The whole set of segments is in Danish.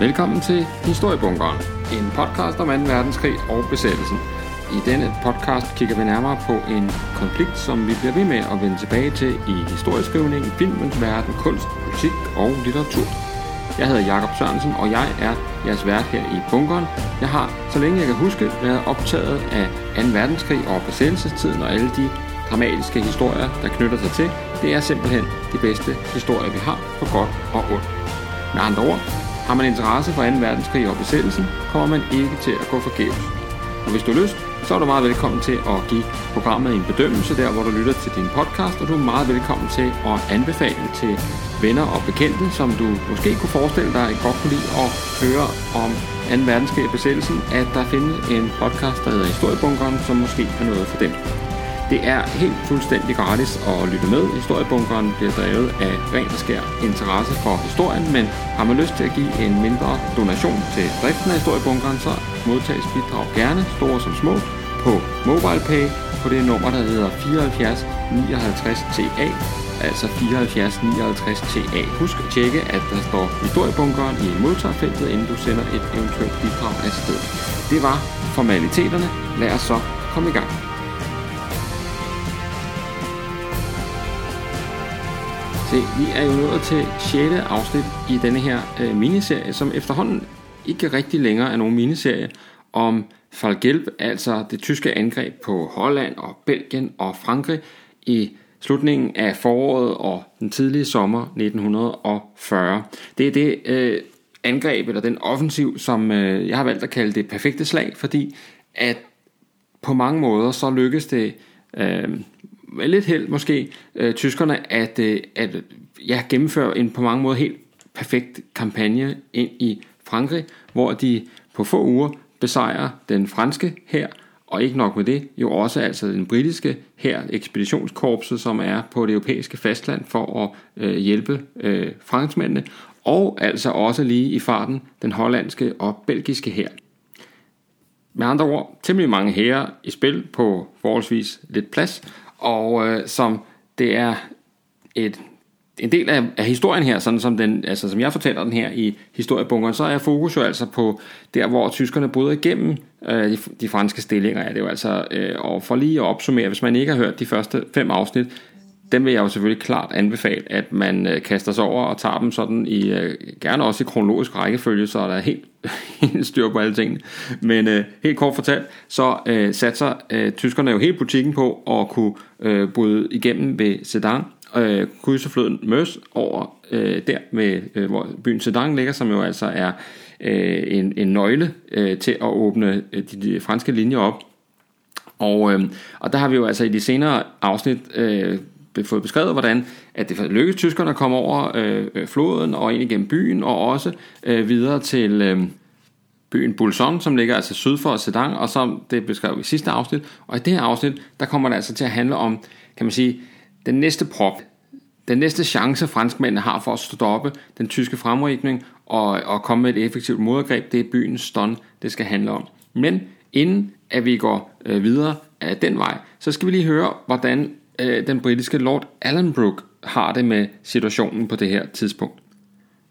Velkommen til Historiebunkeren, en podcast om 2. verdenskrig og besættelsen. I denne podcast kigger vi nærmere på en konflikt, som vi bliver ved med at vende tilbage til i historieskrivning, filmens verden, kunst, musik og litteratur. Jeg hedder Jakob Sørensen, og jeg er jeres vært her i bunkeren. Jeg har, så længe jeg kan huske, været optaget af 2. verdenskrig og besættelsestiden og alle de dramatiske historier, der knytter sig til. Det er simpelthen de bedste historier, vi har, på godt og ondt. Med andre ord, har man interesse for 2. verdenskrig og besættelsen, kommer man ikke til at gå forgæves. Og hvis du har lyst, så er du meget velkommen til at give programmet en bedømmelse der, hvor du lytter til din podcast, og du er meget velkommen til at anbefale til venner og bekendte, som du måske kunne forestille dig godt kunne lide at høre om 2. verdenskrig og besættelsen, at der findes en podcast, der hedder Historiebunkeren, som måske er noget for dem. Det er helt fuldstændig gratis at lytte med. Historiebunkeren bliver drevet af ren og skær interesse for historien, men har man lyst til at give en mindre donation til driften af Historiebunkeren, så modtages bidrag gerne, store som små, på MobilePay på det nummer, der hedder 74 59 TA, altså 74 59 TA. Husk at tjekke, at der står historiebunkeren i modtagerfeltet, inden du sender et eventuelt bidrag afsted. Det var formaliteterne. Lad os så komme i gang. Se, vi er jo nået til 6. afsnit i denne her øh, miniserie, som efterhånden ikke rigtig længere er nogen miniserie om Falgelb, altså det tyske angreb på Holland og Belgien og Frankrig i slutningen af foråret og den tidlige sommer 1940. Det er det øh, angreb, eller den offensiv, som øh, jeg har valgt at kalde det perfekte slag, fordi at på mange måder så lykkes det øh, med lidt held måske, øh, tyskerne at, øh, at ja, gennemføre en på mange måder helt perfekt kampagne ind i Frankrig, hvor de på få uger besejrer den franske her, og ikke nok med det, jo også altså den britiske her, ekspeditionskorpset, som er på det europæiske fastland for at øh, hjælpe øh, franskmændene, og altså også lige i farten den hollandske og belgiske her. Med andre ord, temmelig mange herrer i spil på forholdsvis lidt plads, og øh, som det er et, en del af, af historien her, sådan som, den, altså, som jeg fortæller den her i historiebunkeren, så er fokus jo altså på der, hvor tyskerne bryder igennem øh, de, de franske stillinger. Ja, det er jo altså, øh, og for lige at opsummere, hvis man ikke har hørt de første fem afsnit, dem vil jeg jo selvfølgelig klart anbefale, at man øh, kaster sig over og tager dem sådan i, øh, gerne også i kronologisk rækkefølge, så der er helt, helt styr på alle tingene. Men øh, helt kort fortalt, så øh, satser øh, tyskerne jo helt butikken på at kunne øh, bryde igennem ved Sedan, øh, krydse floden Møs over øh, der, med, øh, hvor byen Sedan ligger, som jo altså er øh, en, en nøgle øh, til at åbne øh, de, de franske linjer op. Og, øh, og der har vi jo altså i de senere afsnit øh, fået beskrevet, hvordan at det lykkedes tyskerne at komme over øh, øh, floden og ind igennem byen, og også øh, videre til øh, byen Bulson, som ligger altså syd for Sedan, og som det beskrev i sidste afsnit. Og i det her afsnit, der kommer det altså til at handle om, kan man sige, den næste prop, den næste chance franskmændene har for at stoppe den tyske fremrykning og, og komme med et effektivt modangreb, det er byen Ston, det skal handle om. Men inden at vi går øh, videre af den vej, så skal vi lige høre, hvordan øh, den britiske Lord Allenbrook har det med situationen på det her tidspunkt.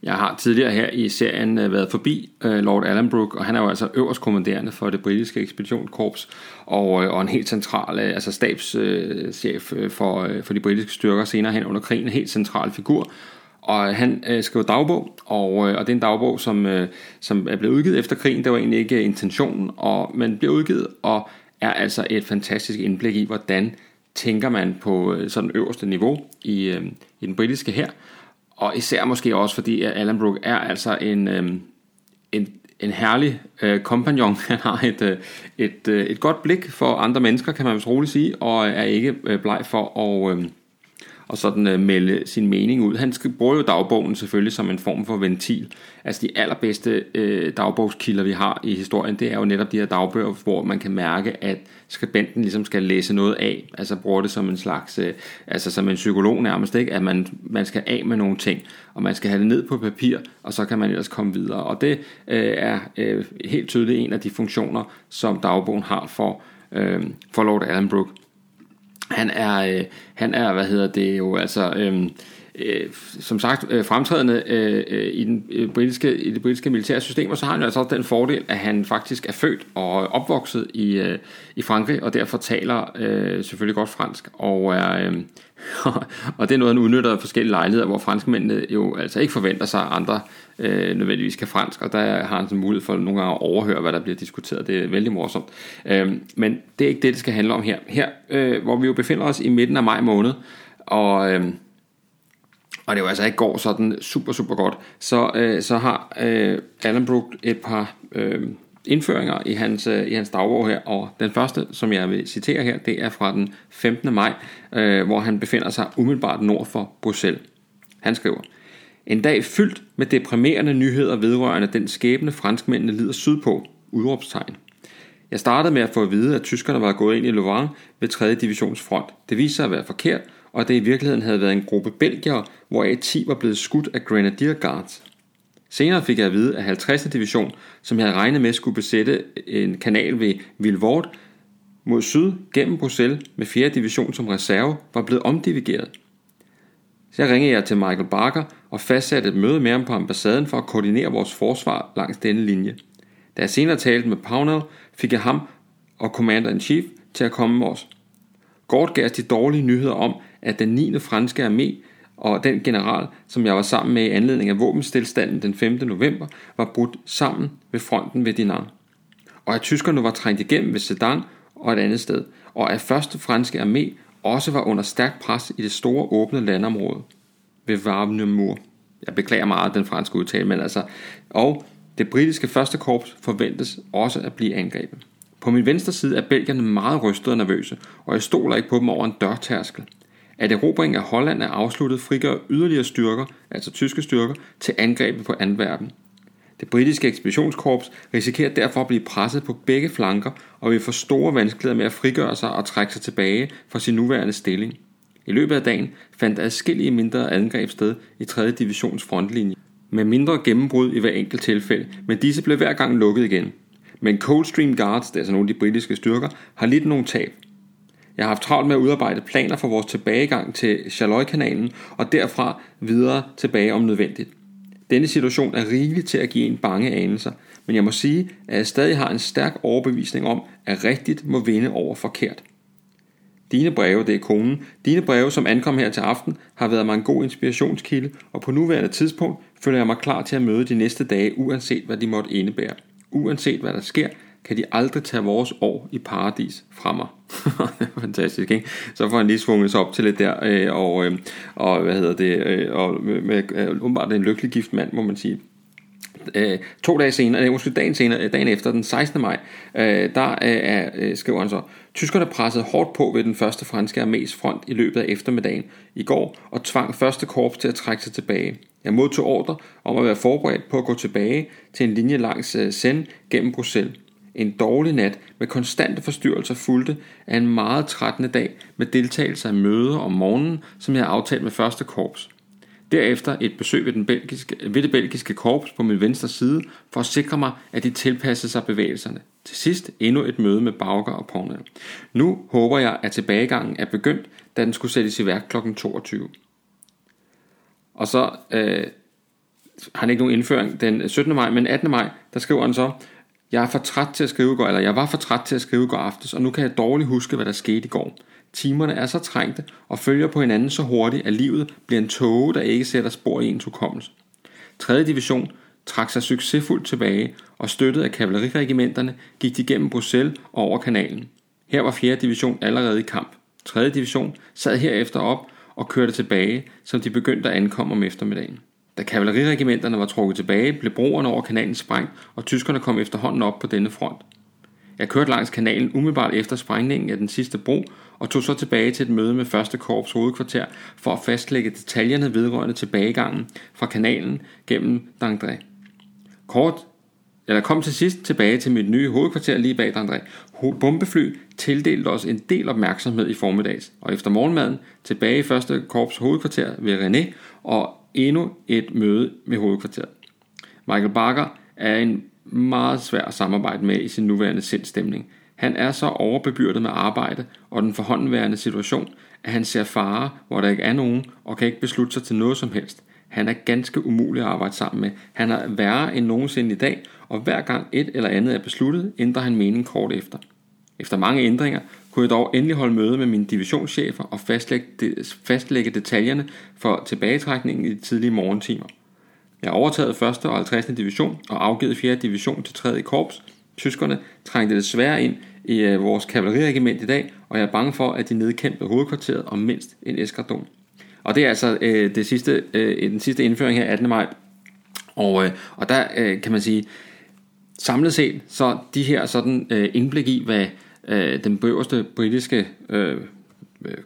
Jeg har tidligere her i serien øh, været forbi øh, Lord Allenbrook, og han er jo altså øverstkommanderende for det britiske ekspeditionskorps, og, øh, og en helt central, altså stabschef for, for de britiske styrker senere hen under krigen, en helt central figur. Og han øh, skrev dagbog, og, øh, og det er en dagbog, som, øh, som er blevet udgivet efter krigen. Det var egentlig ikke intentionen, og, men bliver udgivet, og er altså et fantastisk indblik i, hvordan tænker man på øh, sådan øverste niveau i, øh, i den britiske her. Og især måske også fordi at Alan Brooke er altså en, øh, en, en herlig øh, kompagnon. Han har et, øh, et, øh, et godt blik for andre mennesker, kan man vist roligt sige, og er ikke øh, bleg for at, øh, og sådan øh, melde sin mening ud. Han bruger jo dagbogen selvfølgelig som en form for ventil. Altså de allerbedste øh, dagbogskilder, vi har i historien, det er jo netop de her dagbøger, hvor man kan mærke, at skribenten ligesom skal læse noget af. Altså bruger det som en slags, øh, altså som en psykolog nærmest, ikke? at man, man skal af med nogle ting, og man skal have det ned på papir, og så kan man ellers komme videre. Og det øh, er øh, helt tydeligt en af de funktioner, som dagbogen har for, øh, for Lord Allenbrook han er, øh, han er, hvad hedder det jo, altså, øh, øh, som sagt øh, fremtrædende øh, øh i, den, øh, britiske, i det britiske militære system, og så har han jo altså også den fordel, at han faktisk er født og opvokset i, øh, i Frankrig, og derfor taler øh, selvfølgelig godt fransk, og er... Øh, og det er noget, han udnytter af forskellige lejligheder, hvor franskmændene jo altså ikke forventer sig, at andre øh, nødvendigvis kan fransk, og der har han sådan mulighed for nogle gange at overhøre, hvad der bliver diskuteret. Det er vældig morsomt. Øh, men det er ikke det, det skal handle om her. Her, øh, hvor vi jo befinder os i midten af maj måned, og... Øh, og det jo altså ikke går sådan super, super godt, så, øh, så har øh, Alan brugt et par øh, indføringer i hans, øh, i hans dagbog her, og den første, som jeg vil citere her, det er fra den 15. maj, øh, hvor han befinder sig umiddelbart nord for Bruxelles. Han skriver, en dag fyldt med deprimerende nyheder vedrørende den skæbne franskmændene lider sydpå, udråbstegn. Jeg startede med at få at vide, at tyskerne var gået ind i Louvain ved 3. divisions front. Det viste sig at være forkert, og at det i virkeligheden havde været en gruppe belgiere, hvoraf 10 var blevet skudt af Grenadier Guards. Senere fik jeg at vide, at 50. division, som jeg havde regnet med skulle besætte en kanal ved Villevort mod syd gennem Bruxelles med 4. division som reserve, var blevet omdirigeret. Så jeg ringede jeg til Michael Barker og fastsatte et møde med ham på ambassaden for at koordinere vores forsvar langs denne linje. Da jeg senere talte med Pownell, fik jeg ham og Commander-in-Chief til at komme med os. Gort gav os de dårlige nyheder om, at den 9. franske armé og den general, som jeg var sammen med i anledning af våbenstilstanden den 5. november, var brudt sammen ved fronten ved Dinan. Og at tyskerne var trængt igennem ved Sedan og et andet sted, og at første franske armé også var under stærk pres i det store åbne landområde ved Warnemur. Jeg beklager meget den franske udtale, men altså, og det britiske første korps forventes også at blive angrebet. På min venstre side er belgierne meget rystede og nervøse, og jeg stoler ikke på dem over en dørtærskel. At erobringen af Holland er afsluttet frigør yderligere styrker, altså tyske styrker, til angrebet på Antwerpen. Det britiske ekspeditionskorps risikerer derfor at blive presset på begge flanker og vil få store vanskeligheder med at frigøre sig og trække sig tilbage fra sin nuværende stilling. I løbet af dagen fandt adskillige mindre angreb sted i 3. divisions frontlinje, med mindre gennembrud i hver enkelt tilfælde, men disse blev hver gang lukket igen. Men Coldstream Guards, det er altså nogle af de britiske styrker, har lidt nogle tab. Jeg har haft travlt med at udarbejde planer for vores tilbagegang til Charloy-kanalen og derfra videre tilbage om nødvendigt. Denne situation er rigelig til at give en bange anelser, men jeg må sige, at jeg stadig har en stærk overbevisning om, at rigtigt må vinde over forkert. Dine breve, det er konen, dine breve, som ankom her til aften, har været mig en god inspirationskilde, og på nuværende tidspunkt føler jeg mig klar til at møde de næste dage, uanset hvad de måtte indebære. Uanset hvad der sker, kan de aldrig tage vores år i paradis fra mig. Fantastisk, ikke? Så får han lige svunget sig op til lidt der, øh, og, øh, og hvad hedder det, øh, og med, med øh, en lykkelig gift mand, må man sige. Øh, to dage senere, nej, måske dagen senere, øh, dagen efter, den 16. maj, øh, der øh, øh, skriver han så, Tyskerne pressede hårdt på ved den første franske armés front i løbet af eftermiddagen i går, og tvang første korps til at trække sig tilbage. Jeg modtog ordre om at være forberedt på at gå tilbage til en linje langs øh, Seine gennem Bruxelles. En dårlig nat med konstante forstyrrelser fulgte af en meget trættende dag med deltagelse af møder om morgenen, som jeg havde aftalt med første korps. Derefter et besøg ved, den belgiske, ved det belgiske korps på min venstre side, for at sikre mig, at de tilpassede sig bevægelserne. Til sidst endnu et møde med Bauger og Pornel. Nu håber jeg, at tilbagegangen er begyndt, da den skulle sættes i værk kl. 22. Og så øh, har han ikke nogen indføring den 17. maj, men 18. maj, der skriver han så, jeg er for træt til at skrive i går, eller jeg var for træt til at skrive i går aftes, og nu kan jeg dårligt huske, hvad der skete i går. Timerne er så trængte og følger på hinanden så hurtigt, at livet bliver en tåge, der ikke sætter spor i ens hukommelse. 3. division trak sig succesfuldt tilbage, og støttet af kavaleriregimenterne gik de gennem Bruxelles og over kanalen. Her var 4. division allerede i kamp. 3. division sad herefter op og kørte tilbage, som de begyndte at ankomme om eftermiddagen. Da kavaleriregimenterne var trukket tilbage, blev broerne over kanalen sprængt, og tyskerne kom efterhånden op på denne front. Jeg kørte langs kanalen umiddelbart efter sprængningen af den sidste bro, og tog så tilbage til et møde med første korps hovedkvarter for at fastlægge detaljerne vedrørende tilbagegangen fra kanalen gennem Dandré. Kort, eller kom til sidst tilbage til mit nye hovedkvarter lige bag Dandré. Bombefly tildelte os en del opmærksomhed i formiddags, og efter morgenmaden tilbage i første korps hovedkvarter ved René og endnu et møde med hovedkvarteret. Michael Barker er en meget svær at samarbejde med i sin nuværende sindstemning. Han er så overbebyrdet med arbejde og den forhåndværende situation, at han ser fare, hvor der ikke er nogen, og kan ikke beslutte sig til noget som helst. Han er ganske umulig at arbejde sammen med. Han er værre end nogensinde i dag, og hver gang et eller andet er besluttet, ændrer han mening kort efter. Efter mange ændringer kunne jeg dog endelig holde møde med mine divisionschefer og fastlægge, fastlægge detaljerne for tilbagetrækningen i de tidlige morgentimer. Jeg overtaget 1. og 50. division og afgivet 4. division til 3. korps. Tyskerne trængte desværre ind i øh, vores kavaleriregiment i dag, og jeg er bange for, at de nedkæmpede hovedkvarteret om mindst en eskadron. Og det er altså øh, det sidste, øh, den sidste indføring her 18. maj. Og, øh, og der øh, kan man sige, samlet set, så de her sådan øh, indblik i, hvad øh, den øverste britiske øh, øh,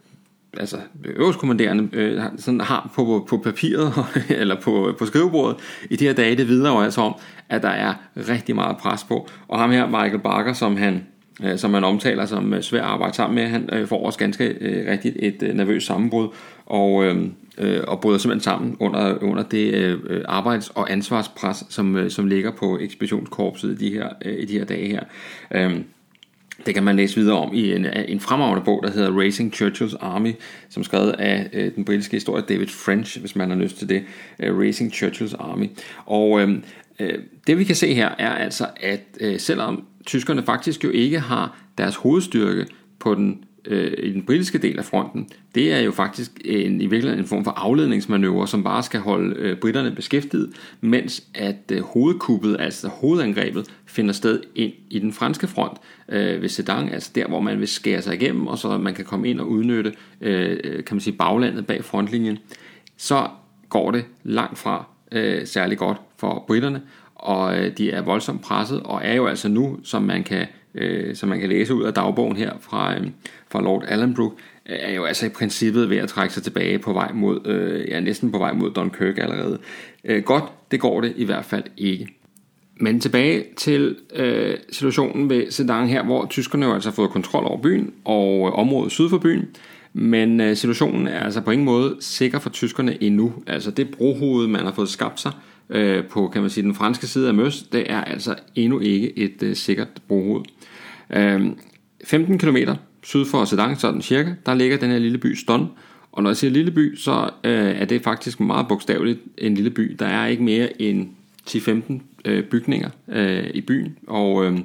altså øverstkommanderende øh, sådan har på, på papiret eller på, på skrivebordet i de her dage, det vidner jo altså om, at der er rigtig meget pres på. Og ham her, Michael Barker, som han, øh, som man omtaler som øh, svær at arbejde sammen med, han øh, får også ganske øh, rigtigt et øh, nervøst sammenbrud, og, øh, øh, og bryder simpelthen sammen under, under det øh, øh arbejds- og ansvarspres, som, øh, som ligger på ekspeditionskorpset i de her, øh, i de her dage her. Øh, det kan man læse videre om i en, en fremragende bog, der hedder Racing Churchill's Army, som er skrevet af øh, den britiske historiker David French, hvis man har lyst til det. Øh, Racing Churchill's Army. Og øh, øh, det vi kan se her er altså, at øh, selvom tyskerne faktisk jo ikke har deres hovedstyrke på den øh, i den britiske del af fronten, det er jo faktisk en, i virkeligheden en form for afledningsmanøvre, som bare skal holde øh, britterne beskæftiget, mens at øh, hovedkuppet, altså hovedangrebet, finder sted ind i den franske front øh, ved Sedan, altså der, hvor man vil skære sig igennem, og så man kan komme ind og udnytte, øh, kan man sige, baglandet bag frontlinjen. Så går det langt fra øh, særlig godt for britterne, og øh, de er voldsomt presset, og er jo altså nu, som man kan øh, som man kan læse ud af dagbogen her fra, øh, fra Lord Allenbrook, øh, er jo altså i princippet ved at trække sig tilbage på vej mod, øh, ja næsten på vej mod Dunkirk allerede. Øh, godt, det går det i hvert fald ikke. Men tilbage til øh, situationen ved Sedan her, hvor tyskerne jo altså har fået kontrol over byen og øh, området syd for byen. Men øh, situationen er altså på ingen måde sikker for tyskerne endnu. Altså det brohoved, man har fået skabt sig øh, Øh, på kan man sige, den franske side af Møs, det er altså endnu ikke et øh, sikkert brohoved. Øh, 15 km syd for Sedan, sådan cirka, der ligger den her lille by Ston. Og når jeg siger lille by, så øh, er det faktisk meget bogstaveligt en lille by. Der er ikke mere end 10-15 øh, bygninger øh, i byen, og øh,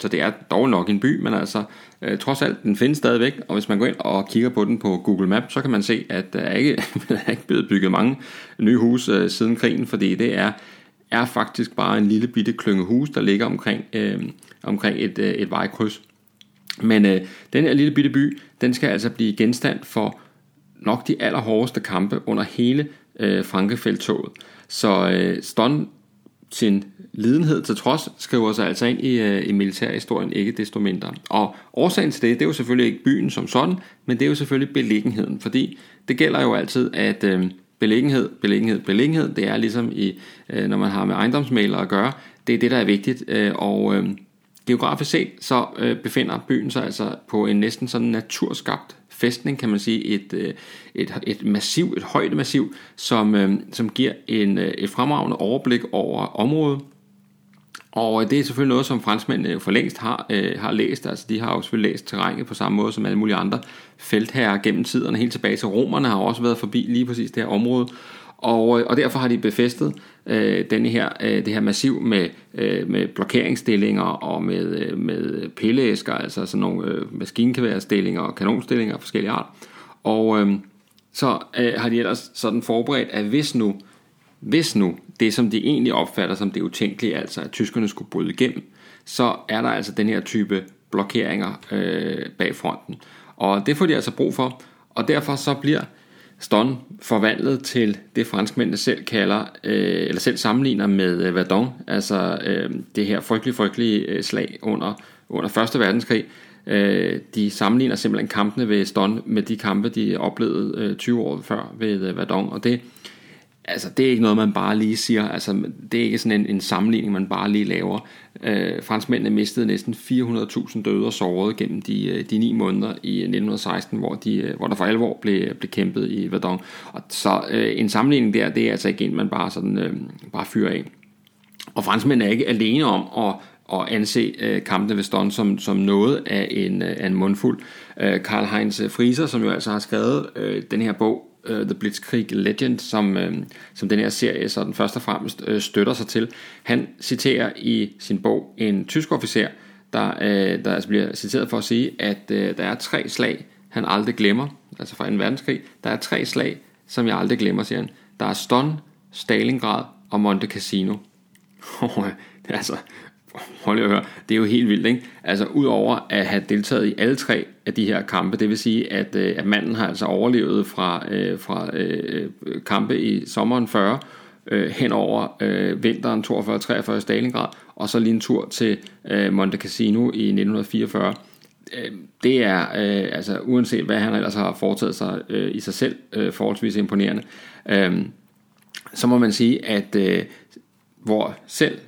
så det er dog nok en by, men altså øh, trods alt, den findes stadigvæk, og hvis man går ind og kigger på den på Google Maps, så kan man se, at der er ikke, der er ikke blevet bygget mange nye huse øh, siden krigen, fordi det er, er faktisk bare en lille bitte klynge hus, der ligger omkring, øh, omkring et, øh, et vejkryds. Men øh, den her lille bitte by, den skal altså blive genstand for nok de allerhårdeste kampe under hele øh, Frankefeldtoget. Så øh, Ston sin lidenhed til trods, skriver sig altså ind i, øh, i militærhistorien ikke desto mindre. Og årsagen til det, det er jo selvfølgelig ikke byen som sådan, men det er jo selvfølgelig beliggenheden, fordi det gælder jo altid, at øh, beliggenhed, beliggenhed, beliggenhed, det er ligesom i, øh, når man har med ejendomsmalere at gøre, det er det, der er vigtigt, øh, og øh, geografisk set, så øh, befinder byen sig altså på en næsten sådan naturskabt fæstning, kan man sige, et, øh, et, et massiv, et højt massiv, som, øh, som giver en, øh, et fremragende overblik over området. Og det er selvfølgelig noget, som franskmændene for længst har, øh, har læst. Altså, de har jo selvfølgelig læst terrænet på samme måde som alle mulige andre feltherrer gennem tiderne. Helt tilbage til romerne har også været forbi lige præcis det her område. Og, øh, og derfor har de befæstet øh, denne her, øh, det her massiv med, øh, med blokeringsstillinger og med, øh, med pilleæsker, altså sådan nogle øh, maskinkaværstillinger og kanonstillinger af forskellige art. Og øh, så øh, har de ellers sådan forberedt, at hvis nu, hvis nu det, som de egentlig opfatter som det utænkelige, altså at tyskerne skulle bryde igennem, så er der altså den her type blokeringer øh, bag fronten. Og det får de altså brug for, og derfor så bliver Ston forvandlet til det franskmændene selv kalder, øh, eller selv sammenligner med øh, Verdun, altså øh, det her frygtelige, frygtelige øh, slag under, under 1. verdenskrig. Øh, de sammenligner simpelthen kampene ved Ston med de kampe, de oplevede øh, 20 år før ved øh, Verdun, og det, altså, det er ikke noget, man bare lige siger. Altså, det er ikke sådan en, en sammenligning, man bare lige laver. Øh, franskmændene mistede næsten 400.000 døde og sårede gennem de, øh, de ni måneder i 1916, hvor, de, øh, hvor der for alvor blev, blev kæmpet i Verdun. Og så øh, en sammenligning der, det er altså ikke en, man bare, sådan, øh, bare fyrer af. Og franskmændene er ikke alene om at at anse øh, kampene ved Stone som, som noget af en, øh, af en mundfuld. Øh, Karl Heinz Frieser, som jo altså har skrevet øh, den her bog, uh, The Blitzkrieg Legend, som, uh, som den her serie så den først og fremmest uh, støtter sig til. Han citerer i sin bog en tysk officer, der, uh, der altså bliver citeret for at sige, at uh, der er tre slag, han aldrig glemmer, altså fra en verdenskrig. Der er tre slag, som jeg aldrig glemmer, siger han. Der er Ston, Stalingrad og Monte Cassino. det er altså, hold lige at høre, det er jo helt vildt, ikke? Altså, udover at have deltaget i alle tre af de her kampe, det vil sige, at, øh, at manden har altså overlevet fra, øh, fra øh, øh kampe i sommeren 40, øh, hen over øh, vinteren 42-43 Stalingrad, og så lige en tur til øh, Monte Cassino i 1944 øh, det er, øh, altså uanset hvad han ellers har foretaget sig øh, i sig selv, øh, forholdsvis imponerende. Øh, så må man sige, at øh, hvor selv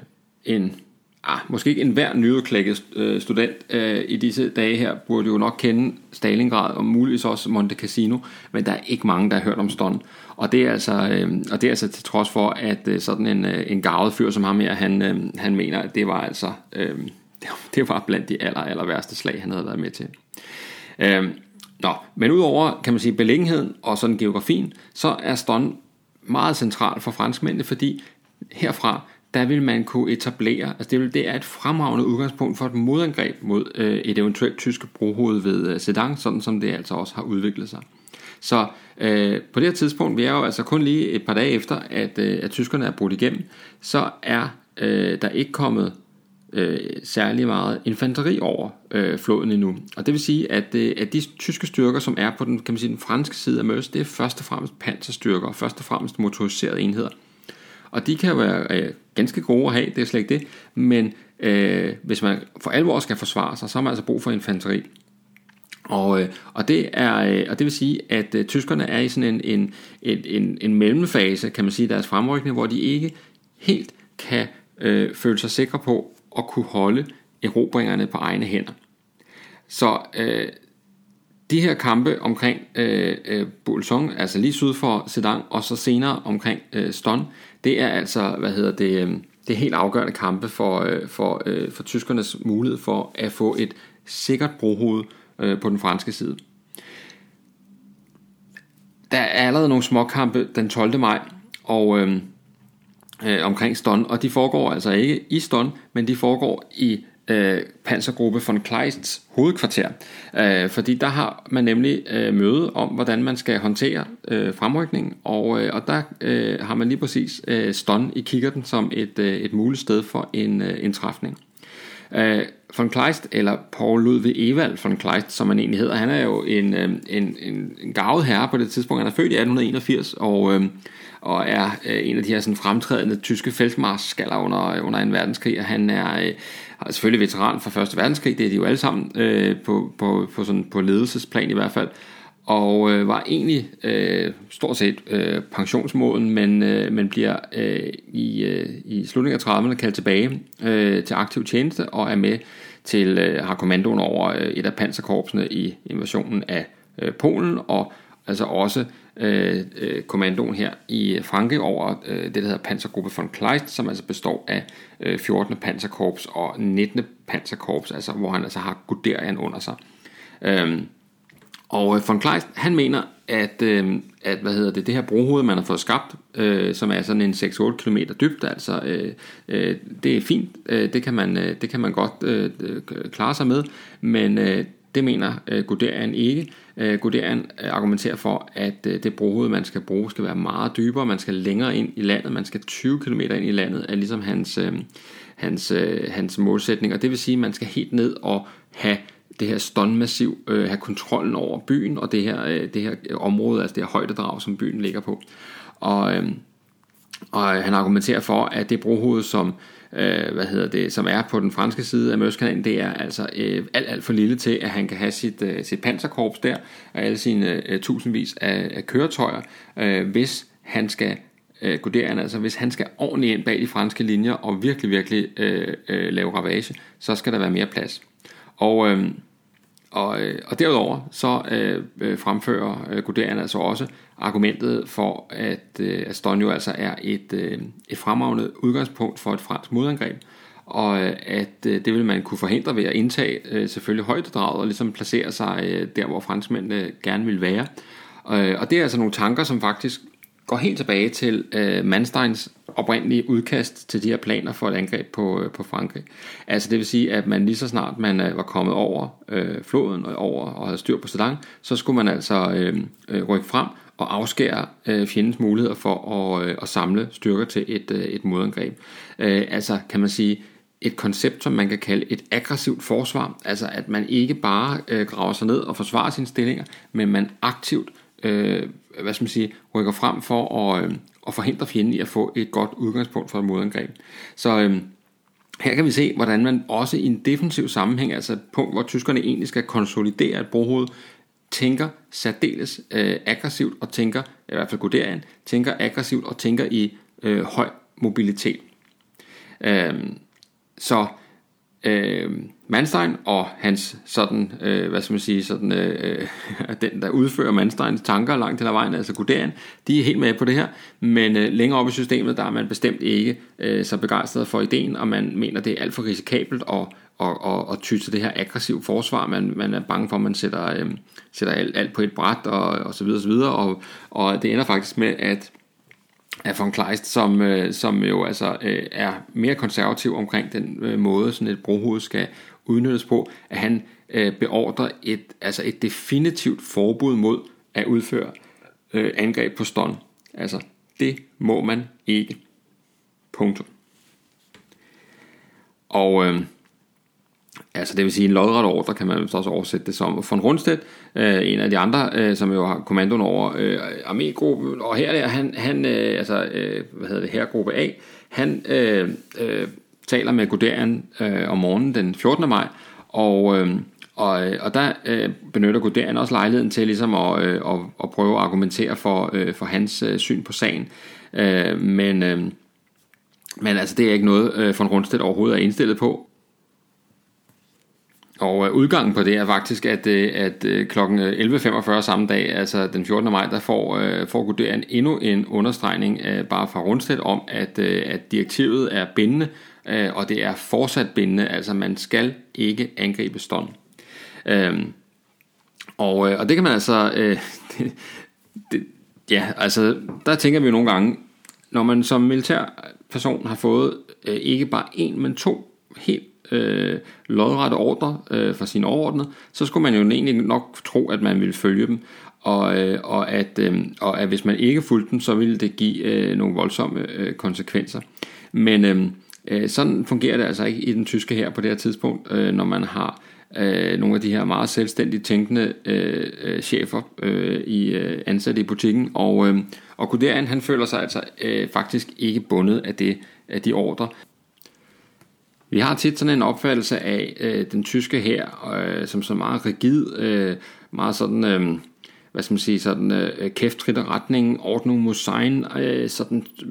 en ah, måske ikke enhver nyudklækket øh, student øh, i disse dage her, burde jo nok kende Stalingrad og muligvis også Monte Cassino, men der er ikke mange, der har hørt om Ston. Og det er altså, øh, og det er altså til trods for, at øh, sådan en, øh, en gavet fyr som ham her, han, øh, han mener, at det var altså, øh, det var blandt de aller, aller værste slag, han havde været med til. Øh, nå, men udover, kan man sige, beliggenheden og sådan geografien, så er Ston meget central for franskmændene, fordi herfra, der vil man kunne etablere, altså det, vil, det er et fremragende udgangspunkt for et modangreb mod øh, et eventuelt tysk brohoved ved øh, Sedan, sådan som det altså også har udviklet sig. Så øh, på det her tidspunkt, vi er jo altså kun lige et par dage efter, at, øh, at tyskerne er brudt igennem, så er øh, der ikke kommet øh, særlig meget infanteri over øh, floden endnu. Og det vil sige, at, øh, at de tyske styrker, som er på den, kan man sige, den franske side af Møs, det er først og fremmest panserstyrker, først og fremmest motoriserede enheder. Og de kan være øh, ganske gode at have, det er slet ikke det, men øh, hvis man for alvor skal forsvare sig, så har man altså brug for infanteri. Og, øh, og, det er, øh, og det vil sige, at øh, tyskerne er i sådan en, en, en, en, en mellemfase, kan man sige, deres fremrykning, hvor de ikke helt kan øh, føle sig sikre på at kunne holde erobringerne på egne hænder. Så øh, de her kampe omkring øh, øh, Bolsong, altså lige syd for Sedan, og så senere omkring øh, Ston, det er altså, hvad hedder det, øhm, det er helt afgørende kampe for, øh, for, øh, for tyskernes mulighed for at få et sikkert brohoved øh, på den franske side. Der er allerede nogle småkampe den 12. maj, og øhm, øh, omkring Ston, og de foregår altså ikke i Ston, men de foregår i øh, pansergruppe von Kleists hovedkvarter. Øh, fordi der har man nemlig øh, møde om, hvordan man skal håndtere øh, fremrykningen, og, øh, og der øh, har man lige præcis øh, Ston i kikkerten som et, øh, et muligt sted for en, øh, en træfning. Øh, von Kleist, eller Paul Ludwig Ewald von Kleist, som han egentlig hedder, han er jo en, øh, en, en, en gavet herre på det tidspunkt. Han er født i 1881, og... Øh, og er øh, en af de her sådan, fremtrædende tyske feltmarskaller under, øh, under en verdenskrig, og han er øh, selvfølgelig veteran fra Første Verdenskrig, det er de jo alle sammen øh, på, på, på, sådan, på ledelsesplan i hvert fald, og øh, var egentlig øh, stort set øh, pensionsmåden, men, øh, men bliver øh, i, øh, i slutningen af 30'erne kaldt tilbage øh, til aktiv tjeneste og er med til, øh, har kommandoen over øh, et af panserkorpsene i invasionen af øh, Polen, og altså også Øh, øh, kommandoen her i Franke over øh, det, der hedder Pansergruppe von Kleist, som altså består af øh, 14. panserkorps og 19. panserkorps, altså hvor han altså har Guderian under sig. Øhm, og øh, von Kleist, han mener, at, øh, at hvad hedder det, det her brohoved, man har fået skabt, øh, som er sådan en 6-8 km dybt, altså øh, øh, det er fint, øh, det, kan man, øh, det kan man godt øh, øh klare sig med, men øh, det mener øh, Guderian ikke. Øh, Guderian øh, argumenterer for, at øh, det brohoved, man skal bruge, skal være meget dybere, man skal længere ind i landet, man skal 20 km ind i landet, er ligesom hans, øh, hans, øh, hans målsætning, og det vil sige, at man skal helt ned og have det her ståndmassiv, øh, have kontrollen over byen og det her, øh, det her område, altså det her højdedrag, som byen ligger på. Og, øh, og han argumenterer for, at det brohoved, som øh, hvad hedder det, som er på den franske side af Møskanalen, det er altså øh, alt, alt for lille til, at han kan have sit, øh, sit panserkorps der, og alle sine øh, tusindvis af, af køretøjer, øh, hvis han skal øh, Guderian, altså hvis han skal ordentligt ind bag de franske linjer og virkelig, virkelig øh, øh, lave ravage, så skal der være mere plads. Og, øh, og, øh, og derudover så øh, øh, fremfører øh, Guderian altså også argumentet for, at, øh, at altså er et, øh, et fremragende udgangspunkt for et fransk modangreb. og øh, at øh, det vil man kunne forhindre ved at indtage øh, selvfølgelig højdedraget og ligesom placere sig øh, der, hvor franskmændene gerne vil være. Øh, og det er altså nogle tanker, som faktisk går helt tilbage til øh, Mansteins oprindelige udkast til de her planer for et angreb på, øh, på Frankrig. Altså det vil sige, at man lige så snart man øh, var kommet over øh, floden og over og havde styr på Sedan, så skulle man altså øh, øh, rykke frem og afskære øh, fjendens muligheder for at, øh, at samle styrker til et, øh, et modangreb. Øh, altså kan man sige, et koncept, som man kan kalde et aggressivt forsvar, altså at man ikke bare øh, graver sig ned og forsvarer sine stillinger, men man aktivt øh, hvad skal man sige, rykker frem for at, øh, at forhindre fjenden i at få et godt udgangspunkt for et modangreb. Så øh, her kan vi se, hvordan man også i en defensiv sammenhæng, altså et punkt, hvor tyskerne egentlig skal konsolidere et brohoved, tænker særdeles øh, aggressivt og tænker, i hvert fald Guderian, tænker aggressivt og tænker i øh, høj mobilitet. Øh, så øh, Manstein og hans sådan, øh, hvad skal man sige, sådan, øh, øh den der udfører Mansteins tanker langt til vejen, altså Guderian, de er helt med på det her, men øh, længere oppe i systemet, der er man bestemt ikke øh, så begejstret for ideen, og man mener, det er alt for risikabelt at, og, og, og ty til det her aggressive forsvar. Man, man er bange for, at man sætter, øh, sætter alt, alt på et bræt og, og så videre, og så videre, og, og det ender faktisk med, at af von Kleist, som, øh, som jo altså øh, er mere konservativ omkring den øh, måde, sådan et brohoved skal udnyttes på, at han øh, beordrer et, altså et definitivt forbud mod at udføre øh, angreb på Ston. Altså, det må man ikke. Punktum. Og øh, Altså det vil sige en lodret ordre, kan man også oversætte det som. Von Rundstedt, øh, en af de andre, øh, som jo har kommandoen over øh, armégruppen, og her er han, han øh, altså, øh, hvad hedder det her, gruppe A, han øh, øh, taler med Guderian øh, om morgenen den 14. maj, og, øh, og, og der øh, benytter Guderian også lejligheden til ligesom at, øh, at, at prøve at argumentere for, øh, for hans øh, syn på sagen. Øh, men, øh, men altså det er ikke noget, øh, von Rundstedt overhovedet er indstillet på, og øh, udgangen på det er faktisk, at, øh, at øh, kl. 11.45 øh, samme dag, altså den 14. maj, der får, øh, får Guderian endnu en understregning øh, bare fra Rundstedt om, at, at direktivet er bindende, Øh, og det er fortsat bindende, altså man skal ikke angribe stånd. Øhm, og, øh, og det kan man altså, det, øh, det, ja, altså der tænker vi jo nogle gange, når man som militær person har fået ikke bare en, men to helt øh, lodrette ordre øh, fra sine overordnede, så skulle man jo egentlig nok tro, at man ville følge dem, og, øh, og, at, øh, og at hvis man ikke fulgte dem, så ville det give øh, nogle voldsomme øh, konsekvenser. Men øh, øh, sådan fungerer det altså ikke i den tyske her på det her tidspunkt, øh, når man har øh, nogle af de her meget selvstændigt tænkende øh, øh chefer øh, i øh, ansatte i butikken, og, øh, og Guderian han føler sig altså øh, faktisk ikke bundet af det af de ordre, vi har tit sådan en opfattelse af øh, den tyske her øh, som så meget rigid, øh, meget sådan, øh, hvad skal man sige, sådan øh, kæftritte retning, ordnung muss sein, øh, sådan øh,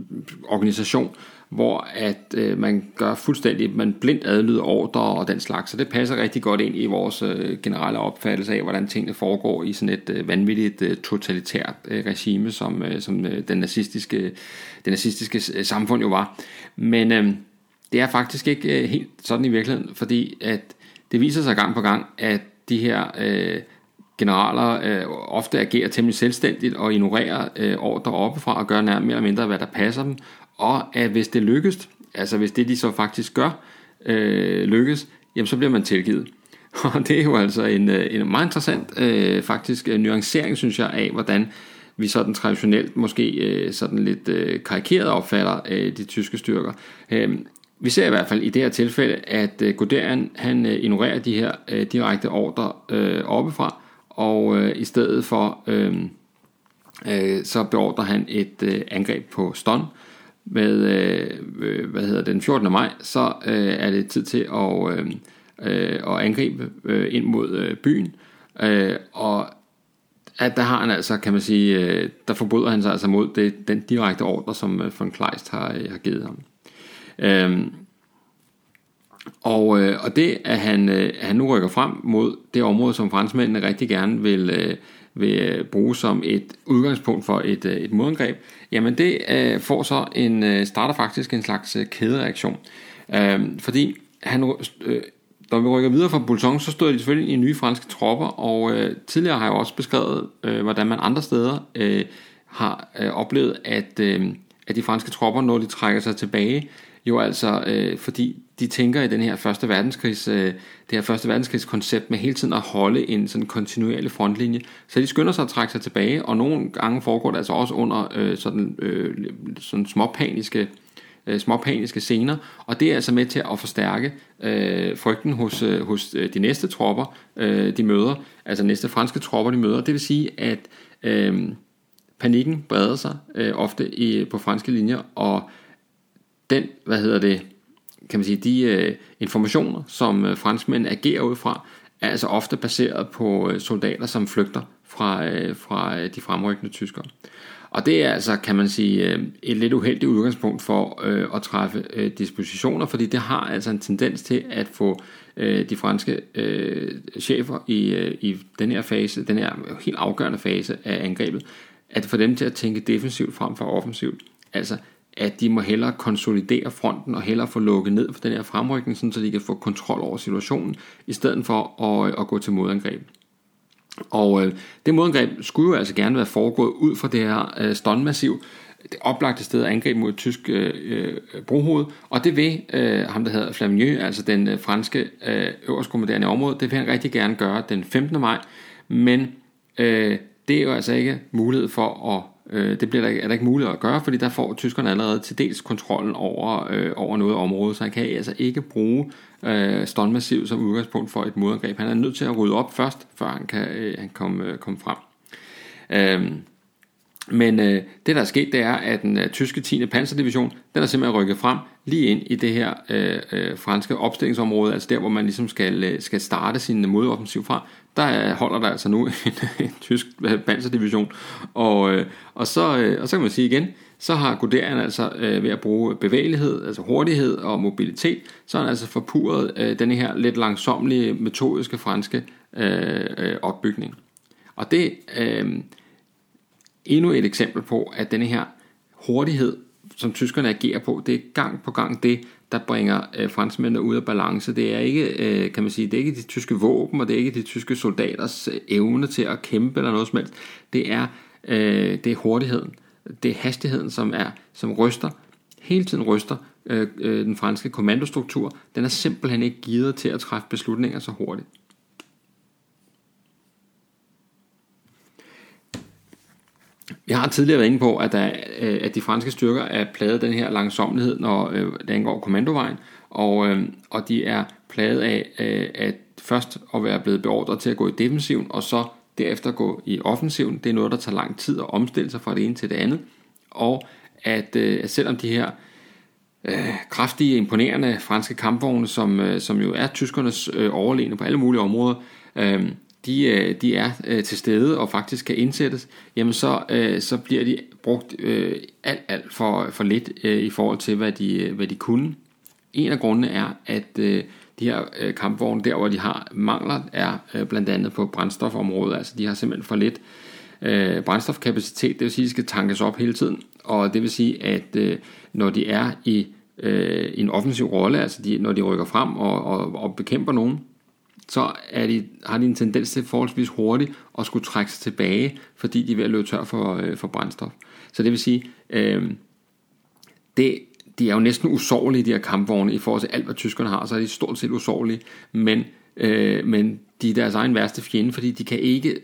organisation, hvor at øh, man gør fuldstændig, man blindt adlyder ordre og den slags, så det passer rigtig godt ind i vores øh, generelle opfattelse af, hvordan tingene foregår i sådan et øh, vanvittigt øh, totalitært øh, regime, som, øh, som øh, den nazistiske, den nazistiske øh, samfund jo var. Men øh, det er faktisk ikke øh, helt sådan i virkeligheden, fordi at det viser sig gang på gang, at de her øh, generaler øh, ofte agerer temmelig selvstændigt og ignorerer øh, ordre oppefra og gør nærmere eller mindre, hvad der passer dem. Og at hvis det lykkes, altså hvis det de så faktisk gør, øh, lykkes, jamen så bliver man tilgivet. Og det er jo altså en, øh, en meget interessant øh, faktisk øh, nuancering, synes jeg, af hvordan vi sådan traditionelt måske øh, sådan lidt øh, karikeret opfatter øh, de tyske styrker. Øh, vi ser i hvert fald i det her tilfælde, at øh, Guderian han øh, ignorerer de her øh, direkte ordre øh, oppefra, og øh, i stedet for øh, øh, så beordrer han et øh, angreb på Ston med øh, hvad hedder det, den 14. maj, så øh, er det tid til at, øh, øh, at angribe øh, ind mod øh, byen, øh, og at der har han altså, kan man sige, øh, der forbryder han sig altså mod det, den direkte ordre, som øh, von Kleist har, øh, har givet ham. Øh, og, øh, og det, at han, øh, han nu rykker frem mod det område, som franskmændene rigtig gerne vil, øh, vil øh, bruge som et udgangspunkt for et, øh, et modangreb, jamen det øh, får så en, øh, starter faktisk en slags øh, kædereaktion. Øh, fordi han, øh, når vi rykker videre fra Boulogne, så stod de selvfølgelig i nye franske tropper, og øh, tidligere har jeg også beskrevet, øh, hvordan man andre steder øh, har øh, oplevet, at, øh, at de franske tropper, når de trækker sig tilbage, jo altså, øh, fordi de tænker i den her første verdenskrigs, øh, det her første verdenskrigs koncept med hele tiden at holde en sådan kontinuerlig frontlinje. Så de skynder sig at trække sig tilbage, og nogle gange foregår det altså også under øh, sådan, øh, sådan småpaniske øh, småpaniske scener, og det er altså med til at forstærke øh, frygten hos, øh, hos øh, de næste tropper, øh, de møder, altså næste franske tropper, de møder. Det vil sige, at øh, panikken breder sig øh, ofte i, på franske linjer, og den, hvad hedder det, kan man sige, de øh, informationer, som øh, franskmænd agerer ud fra, er altså ofte baseret på øh, soldater, som flygter fra, øh, fra øh, de fremrykkende tyskere. Og det er altså, kan man sige, øh, et lidt uheldigt udgangspunkt for øh, at træffe øh, dispositioner, fordi det har altså en tendens til at få øh, de franske øh, chefer i, øh, i den her fase, den her helt afgørende fase af angrebet, at få dem til at tænke defensivt frem for offensivt. Altså, at de må hellere konsolidere fronten og hellere få lukket ned for den her fremrykning, så de kan få kontrol over situationen, i stedet for at, øh, at gå til modangreb. Og øh, det modangreb skulle jo altså gerne være foregået ud fra det her øh, ståndmassiv, det oplagte sted at angribe mod et tysk øh, øh, brohoved, og det vil øh, ham, der hedder Flaminieux, altså den øh, franske øh, øverstkommanderende i området, det vil han rigtig gerne gøre den 15. maj, men øh, det er jo altså ikke mulighed for at Øh, det bliver der, er der ikke muligt at gøre, fordi der får tyskerne allerede til dels kontrollen over, øh, over noget område, så han kan altså ikke bruge øh, Stolmassiv som udgangspunkt for et modangreb. Han er nødt til at rydde op først, før han kan øh, han komme, øh, komme frem. Øh, men øh, det der er sket, det er, at den øh, tyske 10. panserdivision, den er simpelthen rykket frem lige ind i det her øh, øh, franske opstillingsområde, altså der, hvor man ligesom skal, øh, skal starte sin øh, modoffensiv fra. Der øh, holder der altså nu en, en tysk øh, panserdivision, og, øh, og, så, øh, og så kan man sige igen, så har Guderian altså øh, ved at bruge bevægelighed, altså hurtighed og mobilitet, så har han altså forpurret øh, den her lidt langsomlige metodiske franske øh, øh, opbygning. Og det, øh, endnu et eksempel på, at denne her hurtighed, som tyskerne agerer på, det er gang på gang det, der bringer øh, franskmændene ud af balance. Det er ikke, øh, kan man sige, det er ikke de tyske våben, og det er ikke de tyske soldaters øh, evne til at kæmpe eller noget som helst. Det er, øh, det er hurtigheden. Det er hastigheden, som er, som ryster, hele tiden ryster øh, øh, den franske kommandostruktur. Den er simpelthen ikke givet til at træffe beslutninger så hurtigt. Vi har tidligere været inde på, at, der, øh, at de franske styrker er plaget den her langsomlighed, når øh, det angår kommandovejen, og, øh, og de er plaget af øh, at først at være blevet beordret til at gå i defensiven, og så derefter gå i offensiven. Det er noget, der tager lang tid at omstille sig fra det ene til det andet, og at, øh, at selvom de her øh, kraftige, imponerende franske kampvogne, som, øh, som jo er tyskernes øh, overlegne på alle mulige områder, øh, de, øh, de er øh, til stede og faktisk kan indsættes, jamen så, øh, så bliver de brugt alt, alt for, for lidt i forhold til, hvad de, hvad de kunne. En af grundene er, at de her kampvogne, der hvor de har mangler, er blandt andet på brændstofområdet. Altså de har simpelthen for lidt brændstofkapacitet, det vil sige, at de skal tankes op hele tiden. Og det vil sige, at når de er i en offensiv rolle, altså de, når de rykker frem og, og, og bekæmper nogen, så er de, har de en tendens til forholdsvis hurtigt at skulle trække sig tilbage, fordi de er ved at løbe tør for, øh, for brændstof. Så det vil sige, øh, det, de er jo næsten usårlige, de her kampvogne, i forhold til alt, hvad tyskerne har, så er de stort set usårlige, men, øh, men de er deres egen værste fjende, fordi de kan ikke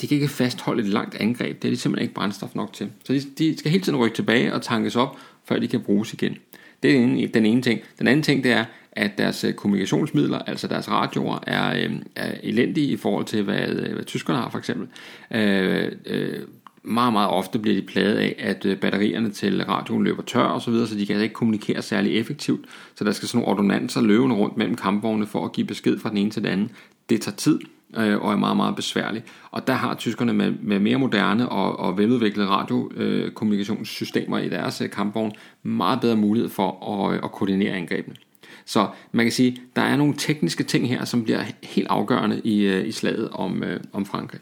de kan ikke fastholde et langt angreb, det er de simpelthen ikke brændstof nok til. Så de, de skal hele tiden rykke tilbage og tankes op, før de kan bruges igen. Det er den ene, den ene ting. Den anden ting, det er, at deres øh, kommunikationsmidler, altså deres radioer, er, øh, er elendige i forhold til, hvad, øh, hvad tyskerne har for eksempel. Øh, øh, meget, meget ofte bliver de plaget af, at øh, batterierne til radioen løber tør og så videre, så de kan altså ikke kommunikere særlig effektivt. Så der skal sådan nogle ordonanser løvende rundt mellem kampvogne for at give besked fra den ene til den anden. Det tager tid øh, og er meget, meget besværligt. Og der har tyskerne med, med mere moderne og, og veludviklede radiokommunikationssystemer øh, i deres øh, kampvogne meget bedre mulighed for at, at koordinere angrebene. Så man kan sige, der er nogle tekniske ting her, som bliver helt afgørende i, øh, i slaget om, øh, om Frankrig.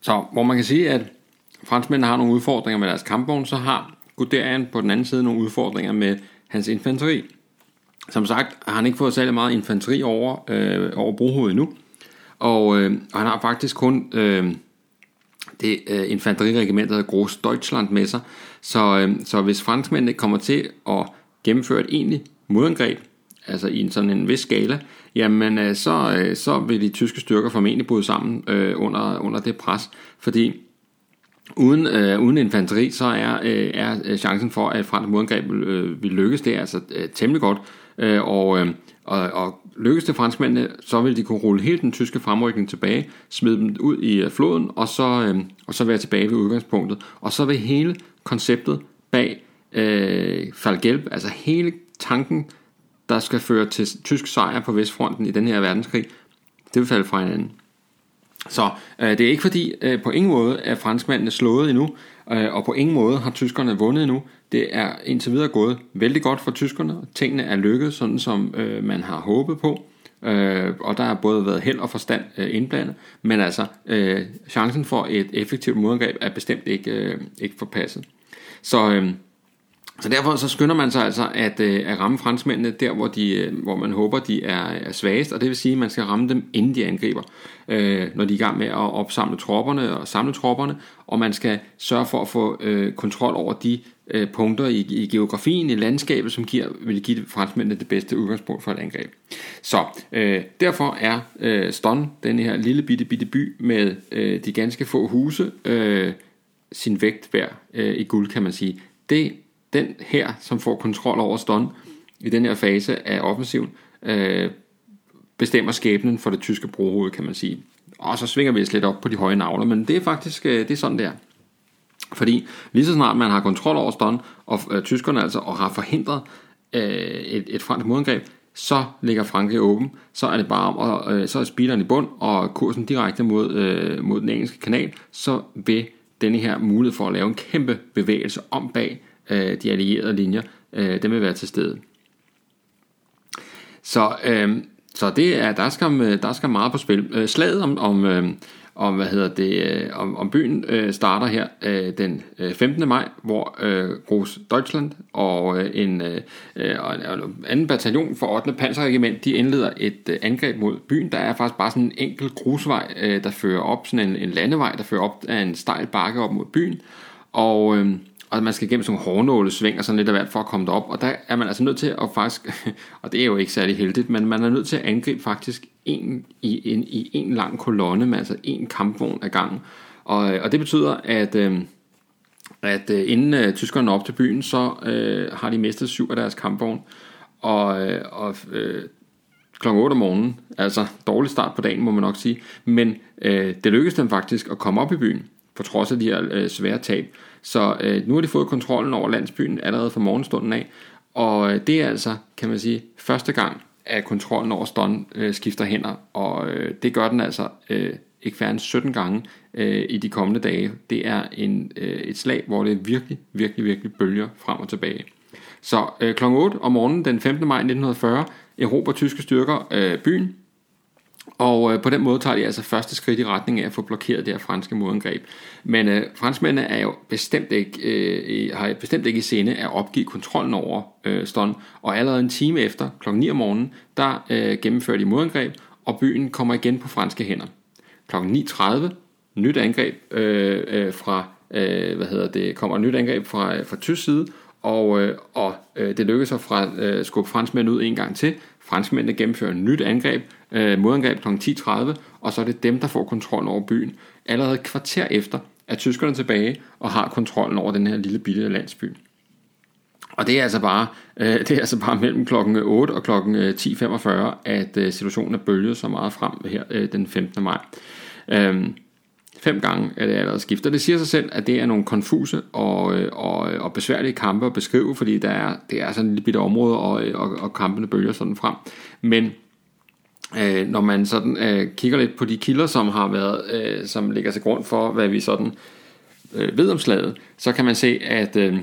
Så hvor man kan sige, at franskmændene har nogle udfordringer med deres kampvogn, så har Guderian på den anden side nogle udfordringer med hans infanteri. Som sagt har han ikke fået særlig meget infanteri over, øh, over brohovedet endnu, og, øh, og han har faktisk kun øh, det øh, infanteriregiment, der hedder Groß Deutschland med sig. Så, øh, så hvis franskmændene kommer til at gennemføre et egentligt modangreb, altså i en sådan en vis skala, jamen øh, så, øh, så vil de tyske styrker formentlig bryde sammen øh, under, under det pres, fordi uden, øh, uden infanteri, så er, øh, er øh, chancen for, at fransk modangreb øh, vil lykkes, det er altså øh, temmelig godt, øh, og, øh, og, og lykkes det franskmændene, så vil de kunne rulle hele den tyske fremrykning tilbage, smide dem ud i øh, floden, og så, øh, og så være tilbage ved udgangspunktet. Og så vil hele konceptet bag øh, Falgelb, altså hele tanken, der skal føre til tysk sejr på Vestfronten i den her verdenskrig, det vil falde fra hinanden. Så øh, det er ikke fordi øh, på ingen måde er franskmændene slået endnu, øh, og på ingen måde har tyskerne vundet endnu. Det er indtil videre gået vældig godt for tyskerne. Tingene er lykket, sådan som øh, man har håbet på. Øh, og der har både været held og forstand øh, indblandet. Men altså, øh, chancen for et effektivt modangreb er bestemt ikke, øh, ikke forpasset. Så... Øh, så derfor så skynder man sig altså at, øh, at ramme franskmændene der, hvor, de, øh, hvor man håber, de er, er svagest, og det vil sige, at man skal ramme dem, inden de angriber, øh, når de er i gang med at opsamle tropperne og samle tropperne, og man skal sørge for at få øh, kontrol over de øh, punkter i, i geografien, i landskabet, som giver, vil give franskmændene det bedste udgangspunkt for et angreb. Så øh, derfor er øh, Ston, den her lille bitte bitte by med øh, de ganske få huse, øh, sin vægt værd øh, i guld, kan man sige. Det den her, som får kontrol over Ston i den her fase af offensiven, øh, bestemmer skæbnen for det tyske brohoved, kan man sige. Og så svinger vi os lidt op på de høje navler, men det er faktisk øh, det er sådan, der. Fordi lige så snart man har kontrol over Ston, og øh, tyskerne altså, og har forhindret øh, et, et fransk modangreb, så ligger Frankrig åben, så er det bare om, og øh, så er speederen i bund, og kursen direkte mod, øh, mod den engelske kanal, så vil denne her mulighed for at lave en kæmpe bevægelse om bag øh, de allierede linjer, øh, dem vil være til stede. Så, øh, så det er, der skal, der skal meget på spil. Øh, slaget om, om, øh, om, hvad hedder det, øh, om, om byen øh, starter her øh, den øh, 15. maj, hvor øh, Groß Deutschland og øh, en, øh, øh en anden bataljon for 8. panserregiment, de indleder et øh, angreb mod byen. Der er faktisk bare sådan en enkelt grusvej, øh, der fører op, sådan en, en landevej, der fører op af en stejl bakke op mod byen. Og øh, og man skal gennem sådan nogle hårnålesving og sådan lidt af hvert for at komme derop, og der er man altså nødt til at faktisk, og det er jo ikke særlig heldigt, men man er nødt til at angribe faktisk en, i, en, i en lang kolonne med altså en kampvogn ad gangen, og, og det betyder, at, øh, at øh, inden øh, tyskerne er op til byen, så øh, har de mistet syv af deres kampvogn, og, øh, og øh, kl. 8 om morgenen, altså dårlig start på dagen, må man nok sige, men øh, det lykkedes dem faktisk at komme op i byen, på trods af de her øh, svære tab. Så øh, nu har de fået kontrollen over landsbyen allerede fra morgenstunden af, og øh, det er altså, kan man sige, første gang, at kontrollen over Ston øh, skifter hænder, og øh, det gør den altså øh, ikke færre end 17 gange øh, i de kommende dage. Det er en, øh, et slag, hvor det virkelig, virkelig, virkelig bølger frem og tilbage. Så øh, kl. 8 om morgenen den 15. maj 1940 erobrer tyske styrker øh, byen, og øh, på den måde tager de altså første skridt i retning af at få blokeret det her franske modangreb. Men øh, franskmændene er jo bestemt ikke, øh, har bestemt ikke i sinde at opgive kontrollen over øh, Ston, og allerede en time efter, kl. 9 om morgenen, der øh, gennemfører de modangreb, og byen kommer igen på franske hænder. Kl. 9.30, nyt angreb øh, øh, fra, øh, hvad hedder det, kommer et nyt angreb fra, fra tysk side, og, øh, og øh, det lykkes at fra øh, skubbe franskmændene ud en gang til. Franskmændene gennemfører et nyt angreb, øh, modangreb kl. 10.30, og så er det dem, der får kontrollen over byen. Allerede et kvarter efter er tyskerne tilbage og har kontrollen over den her lille bitte landsby. Og det er altså bare, øh, det er altså bare mellem klokken 8 og klokken øh, 10.45, at øh, situationen er bølget så meget frem her øh, den 15. maj. Øh, Fem gange er det allerede skiftet. Det siger sig selv, at det er nogle konfuse og, øh, og, og besværlige kampe at beskrive, fordi der er, det er sådan et lille bitte område, og, øh, og, og kampene bølger sådan frem. Men øh, når man sådan øh, kigger lidt på de kilder, som har været, øh, som ligger til grund for, hvad vi sådan øh, ved om slaget, så kan man se, at øh,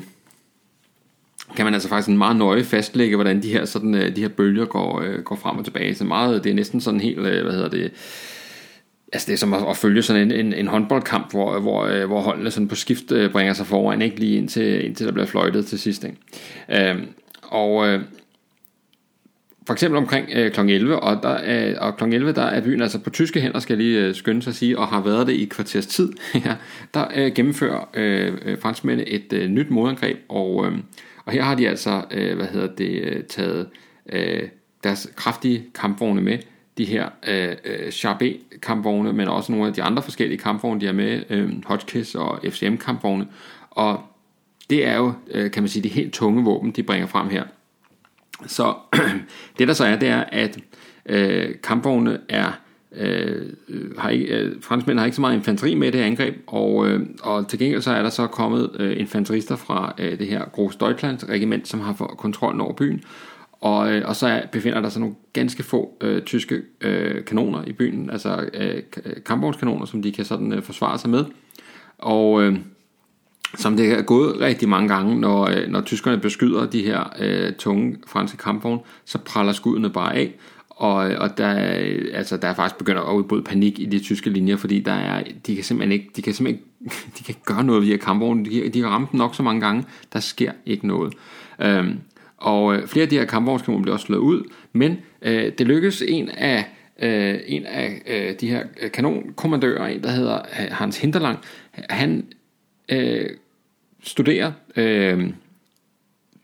kan man altså faktisk en meget nøje fastlægge, hvordan de her, sådan, øh, de her bølger går, øh, går frem og tilbage. Så meget, det er næsten sådan helt, øh, hvad hedder det, Altså det er som at, at følge sådan en, en, en håndboldkamp, hvor, hvor, øh, hvor holdene sådan på skift øh, bringer sig foran, ikke lige indtil, indtil der bliver fløjtet til sidst. Ikke? Øhm, og, øh, for eksempel omkring øh, kl. 11, og, der er, og kl. 11 der er byen altså på tyske hænder, skal jeg lige øh, skynde sig at sige, og har været det i kvarters tid. ja, der øh, gennemfører øh, franskmændene et øh, nyt modangreb, og, øh, og her har de altså, øh, hvad hedder det, taget øh, deres kraftige kampvogne med, de her øh, øh Charbet kampvogne, men også nogle af de andre forskellige kampvogne, de har med, øh, Hotchkiss og FCM kampvogne, og det er jo, øh, kan man sige, de helt tunge våben, de bringer frem her. Så det der så er, det er, at øh, kampvogne er øh, har ikke, øh, franskmænd har ikke så meget infanteri med det her angreb, og, øh, og til gengæld så er der så kommet øh, infanterister fra øh, det her Gros Deutschland regiment, som har fået kontrollen over byen, og, øh, og så befinder der sig nogle ganske få øh, tyske øh, kanoner i byen, altså øh, øh kampvognskanoner, som de kan sådan øh, forsvare sig med, og øh, som det er gået rigtig mange gange, når, øh, når tyskerne beskyder de her øh, tunge franske kampvogne, så praller skuddene bare af, og, øh, og der, øh, altså, der er faktisk begyndt at udbryde panik i de tyske linjer, fordi der er, de kan simpelthen ikke, de kan simpelthen ikke, de kan ikke gøre noget via kampvogne. De, de har ramt dem nok så mange gange, der sker ikke noget. Øhm, og øh, flere af de her kampvognskanoner blev også slået ud, men øh, det lykkedes en af øh, en af øh, de her øh, kanonkommandører, en der hedder øh, Hans Hinterlang, han øh, studerer øh,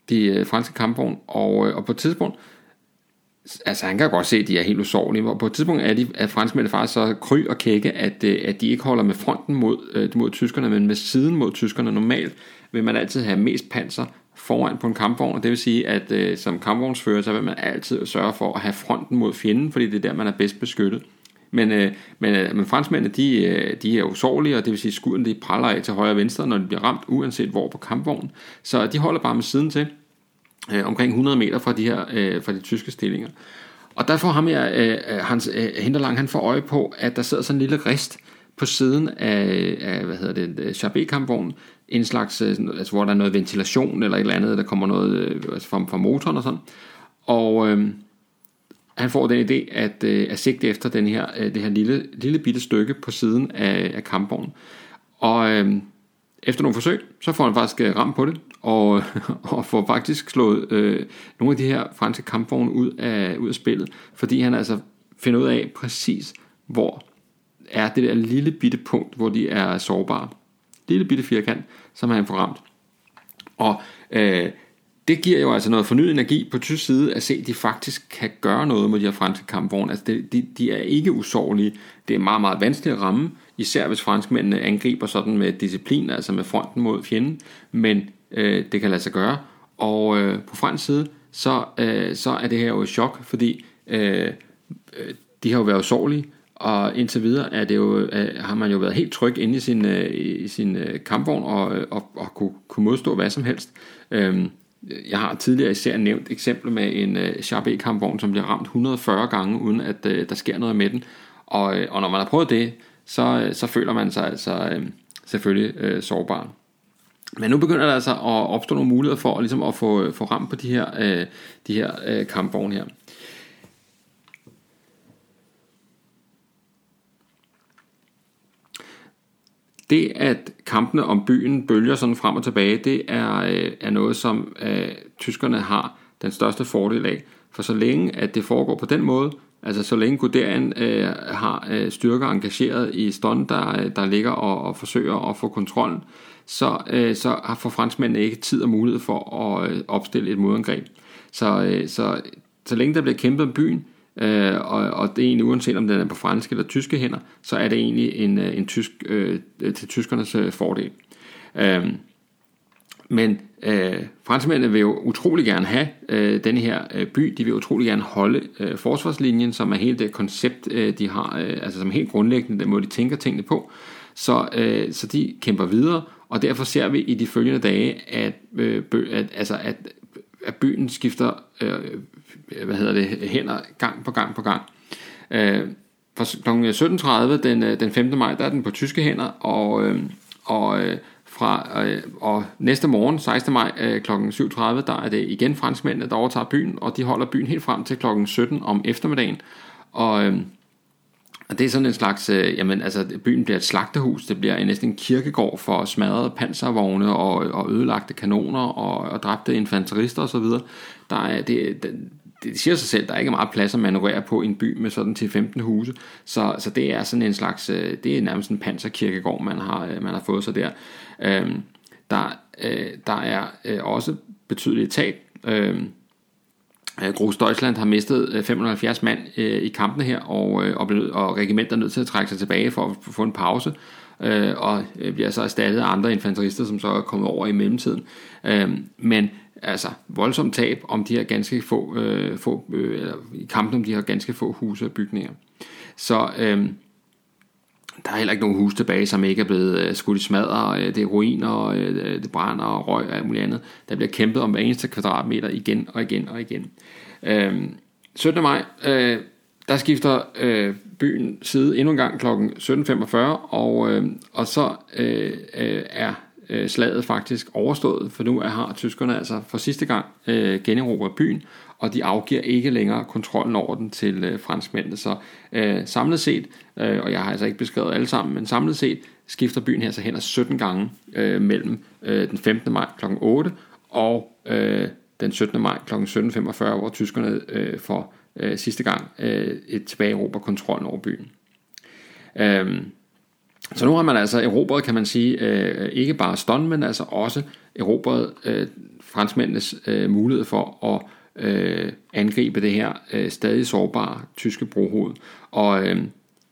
de øh, franske kampvogne, og, øh, og på et tidspunkt, altså han kan godt se, at de er helt usårlige, og på et tidspunkt er, de, er franskmændene faktisk så kry og kække, at, øh, at de ikke holder med fronten mod, øh, mod tyskerne, men med siden mod tyskerne. Normalt vil man altid have mest panser foran på en kampvogn, og det vil sige, at øh, som kampvognsfører, så vil man altid sørge for at have fronten mod fjenden, fordi det er der, man er bedst beskyttet. Men, øh, men, øh, men franskmændene, de, øh, de er usårlige, og det vil sige, at skuden de praller af til højre og venstre, når de bliver ramt, uanset hvor på kampvognen. Så de holder bare med siden til, øh, omkring 100 meter fra de her øh, fra de tyske stillinger. Og der får ham her, øh, øh Hans øh, Hinterlang, han får øje på, at der sidder sådan en lille rist på siden af, af hvad hedder det, øh, Charbet-kampvognen, en slags, øh, altså, hvor der er noget ventilation eller et eller andet, der kommer noget øh, altså fra, fra motoren og sådan. Og, øh, han får den idé at, øh, at sigte efter den her, øh, det her lille, lille bitte stykke på siden af, af kampvognen. Og øh, efter nogle forsøg, så får han faktisk ramt på det, og, og får faktisk slået øh, nogle af de her franske kampvogne ud af, ud af spillet, fordi han altså finder ud af præcis, hvor er det der lille bitte punkt, hvor de er sårbare. Lille bitte firkant, som han får ramt. Og øh, det giver jo altså noget fornyet energi på tysk side at se, at de faktisk kan gøre noget mod de her franske kampvogne. Altså de, de, de er ikke usårlige. Det er meget, meget vanskeligt at ramme, især hvis franskmændene angriber sådan med disciplin, altså med fronten mod fjenden, men øh, det kan lade sig gøre. Og øh, på fransk side, så, øh, så er det her jo et chok, fordi øh, øh de har jo været usårlige, og indtil videre er det jo, har man jo været helt tryg inde i sin, øh, i sin øh, kampvogn og, øh, og, og kunne, kunne modstå hvad som helst. Øhm, jeg har tidligere især nævnt eksempler med en Sharp E-kampvogn, som bliver ramt 140 gange, uden at der sker noget med den. Og, og når man har prøvet det, så, så føler man sig altså selvfølgelig sårbar. Men nu begynder der altså at opstå nogle muligheder for ligesom at få, få ramt på de her, de her kampvogne her. Det, at kampene om byen bølger sådan frem og tilbage, det er, øh, er noget, som øh, tyskerne har den største fordel af. For så længe at det foregår på den måde, altså så længe Guderian øh, har øh, styrker engageret i stånd, der, der ligger og, og forsøger at få kontrollen, så, øh, så har for franskmændene ikke tid og mulighed for at øh, opstille et modangreb. Så, øh, så, så længe der bliver kæmpet om byen, øh, Øh, og, og det er egentlig uanset om den er på franske eller tyske hænder, så er det egentlig en, øh, en tysk, øh, til tyskernes øh, fordel. Øh, men øh, franskmændene vil jo utrolig gerne have øh, denne her øh, by, de vil utrolig gerne holde øh, forsvarslinjen, som er hele det koncept, øh, de har, øh, altså som helt grundlæggende, den måde de tænker tingene på. Så, øh, så de kæmper videre, og derfor ser vi i de følgende dage, at, øh, at, altså at, at byen skifter øh, øh, hvad hedder det, hænder gang på gang på gang. Øh, fra kl. 17.30 den, øh, den 5. maj, der er den på tyske hænder, og, øh, og øh, fra, øh, og næste morgen, 16. maj øh, kl. 7.30, der er det igen franskmændene, der overtager byen, og de holder byen helt frem til kl. 17 om eftermiddagen. Og, øh, og det er sådan en slags, øh, jamen altså byen bliver et slagtehus, det bliver næsten en kirkegård for smadrede panservogne og, og ødelagte kanoner og, og dræbte infanterister osv. Der er, det, det siger sig selv, der er ikke meget plads at manøvrere på i en by med sådan til 15 huse, så, så det er sådan en slags, øh, det er nærmest en panserkirkegård, man har, øh, man har fået sig der. Øhm, der, øh, der er øh, også betydelige tab. Øhm, Øh, Gros Deutschland har mistet øh, 570 mand øh, i kampene her, og, øh, og, blevet, og regimentet er nødt til at trække sig tilbage for at få en pause, øh, og øh, bliver så erstattet af andre infanterister, som så er kommet over i mellemtiden. Øh, men altså voldsomt tab om de her ganske få, øh, få øh, eller i kampen om de her ganske få huse og bygninger. Så øh, der er heller ikke nogen hus tilbage, som ikke er blevet øh, skudt i smadre. Øh, det er ruiner, øh, det brænder og røg og alt muligt andet. Der bliver kæmpet om hver eneste kvadratmeter igen og igen og igen. Øh, 17. maj, øh, der skifter øh, byen side endnu en gang kl. 17.45, og, øh, og så øh, øh, er øh, slaget faktisk overstået, for nu er, har tyskerne altså for sidste gang øh, generobret byen, og de afgiver ikke længere kontrollen over den til øh, franskmændene. Så øh, samlet set, øh, og jeg har altså ikke beskrevet alle sammen, men samlet set skifter byen her så hen 17 gange øh, mellem øh, den 15. maj kl. 8 og øh, den 17. maj kl. 17.45, hvor tyskerne øh, for øh, sidste gang øh, et tilbageråber kontrollen over byen. Øhm, så nu har man altså erobret, kan man sige, øh, ikke bare Ston, men altså også erobret øh, franskmændenes øh, mulighed for at øh, angribe det her øh, stadig sårbare tyske brohoved. Og øh,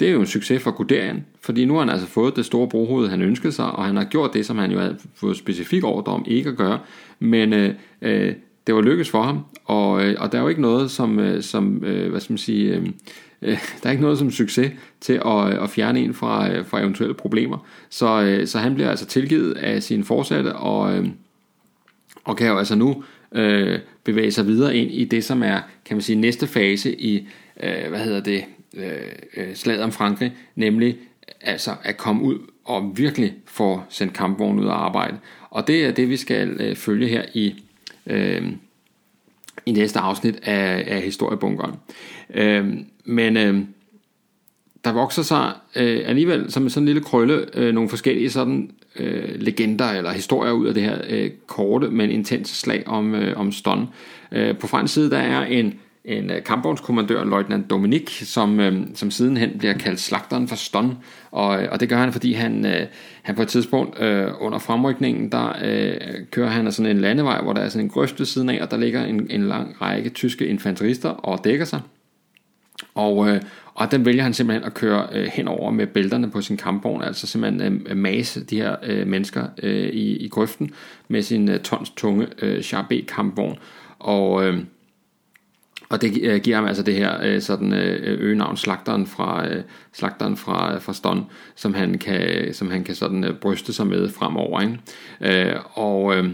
det er jo en succes for Guderian, fordi nu har han altså fået det store brohoved, han ønskede sig, og han har gjort det, som han jo havde fået specifik ordre om ikke at gøre. Men øh, øh, det var lykkes for ham, og, øh, og der er jo ikke noget som, øh, som øh, hvad skal man sige, der er ikke noget som succes til at, at fjerne en fra, fra eventuelle problemer. Så, så han bliver altså tilgivet af sin forsatte, og, og kan jo altså nu øh, bevæge sig videre ind i det, som er, kan man sige, næste fase i, øh, hvad hedder det, øh, øh slaget om Frankrig, nemlig altså at komme ud og virkelig få sendt kampvognen ud af arbejde. Og det er det, vi skal øh, følge her i, øh, i næste afsnit af, af historiebunkeren. Øh, men øh, der vokser sig øh, alligevel som sådan en lille krølle øh, nogle forskellige sådan øh, legender eller historier ud af det her øh, korte, men intense slag om, øh, om Ston. Øh, på fransk side der er en en øh, kampvognskommandør, løjtnant Dominik, som, øh, som sidenhen bliver kaldt slagteren for Ston, og, øh, og det gør han, fordi han, øh, han på et tidspunkt øh, under fremrykningen, der øh, kører han af sådan en landevej, hvor der er sådan en grøft ved siden af, og der ligger en, en lang række tyske infanterister og dækker sig. Og, øh, og den vælger han simpelthen at køre øh, henover med bælterne på sin kampvogn, altså simpelthen øh, mase de her øh, mennesker øh, i, i grøften med sin øh, tons tunge øh, Char B kampvogn. Og, øh, og det øh, giver ham altså det her øh, sådan øh, øgenavn slagteren fra øh, slagteren fra øh, fra Ston, som han kan som han kan sådan øh, bryste sig med fremover, ikke? Øh, og øh,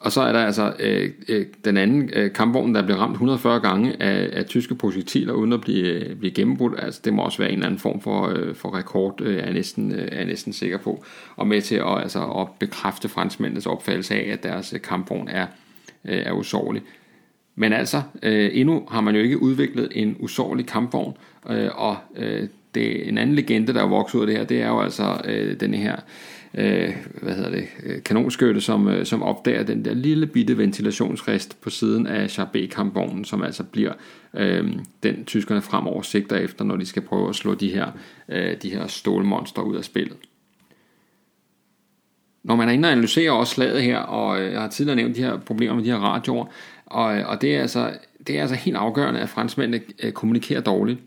og så er der altså øh, øh, den anden øh, kampvogn, der blev ramt 140 gange af, af tyske projektiler, uden at blive, øh, blive gennembrudt. Altså, det må også være en eller anden form for, øh, for rekord, øh, er, jeg næsten, øh, er jeg næsten sikker på. Og med til at, altså, at bekræfte franskmændenes opfattelse af, at deres øh, kampvogn er, øh, er usårlig. Men altså, øh, endnu har man jo ikke udviklet en usårlig kampvogn, øh, og øh, det, en anden legende, der er vokset ud af det her, det er jo altså øh, den her øh, hvad hedder det, øh, kanonskytte, som, øh, som opdager den der lille bitte ventilationsrest på siden af Charbet-kampvognen, som altså bliver øh, den tyskerne fremover sigter efter, når de skal prøve at slå de her, øh, de her stålmonster ud af spillet. Når man er inde og analyserer også slaget her, og øh, jeg har tidligere nævnt de her problemer med de her radioer, og, og det, er altså, det er altså helt afgørende, at franskmændene øh, kommunikerer dårligt.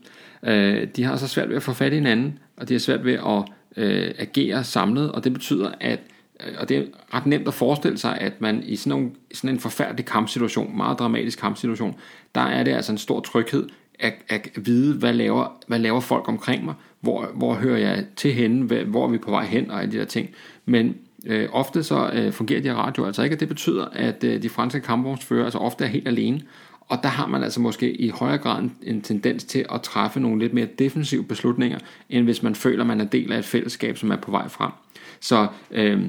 Øh, de har så svært ved at få fat i hinanden, og de har svært ved at øh, agere samlet, og det betyder, at øh, og det er ret nemt at forestille sig, at man i sådan, nogle, sådan en forfærdelig kampsituation, meget dramatisk kampsituation, der er det altså en stor tryghed at, at vide, hvad laver, hvad laver folk omkring mig, hvor, hvor hører jeg til henne, hvor er vi på vej hen, og alle de der ting. Men øh, ofte så øh, fungerer de her radio altså ikke, og det betyder, at øh, de franske kampvognsfører altså ofte er helt alene, og der har man altså måske i højere grad en, tendens til at træffe nogle lidt mere defensive beslutninger, end hvis man føler, man er del af et fællesskab, som er på vej frem. Så øh,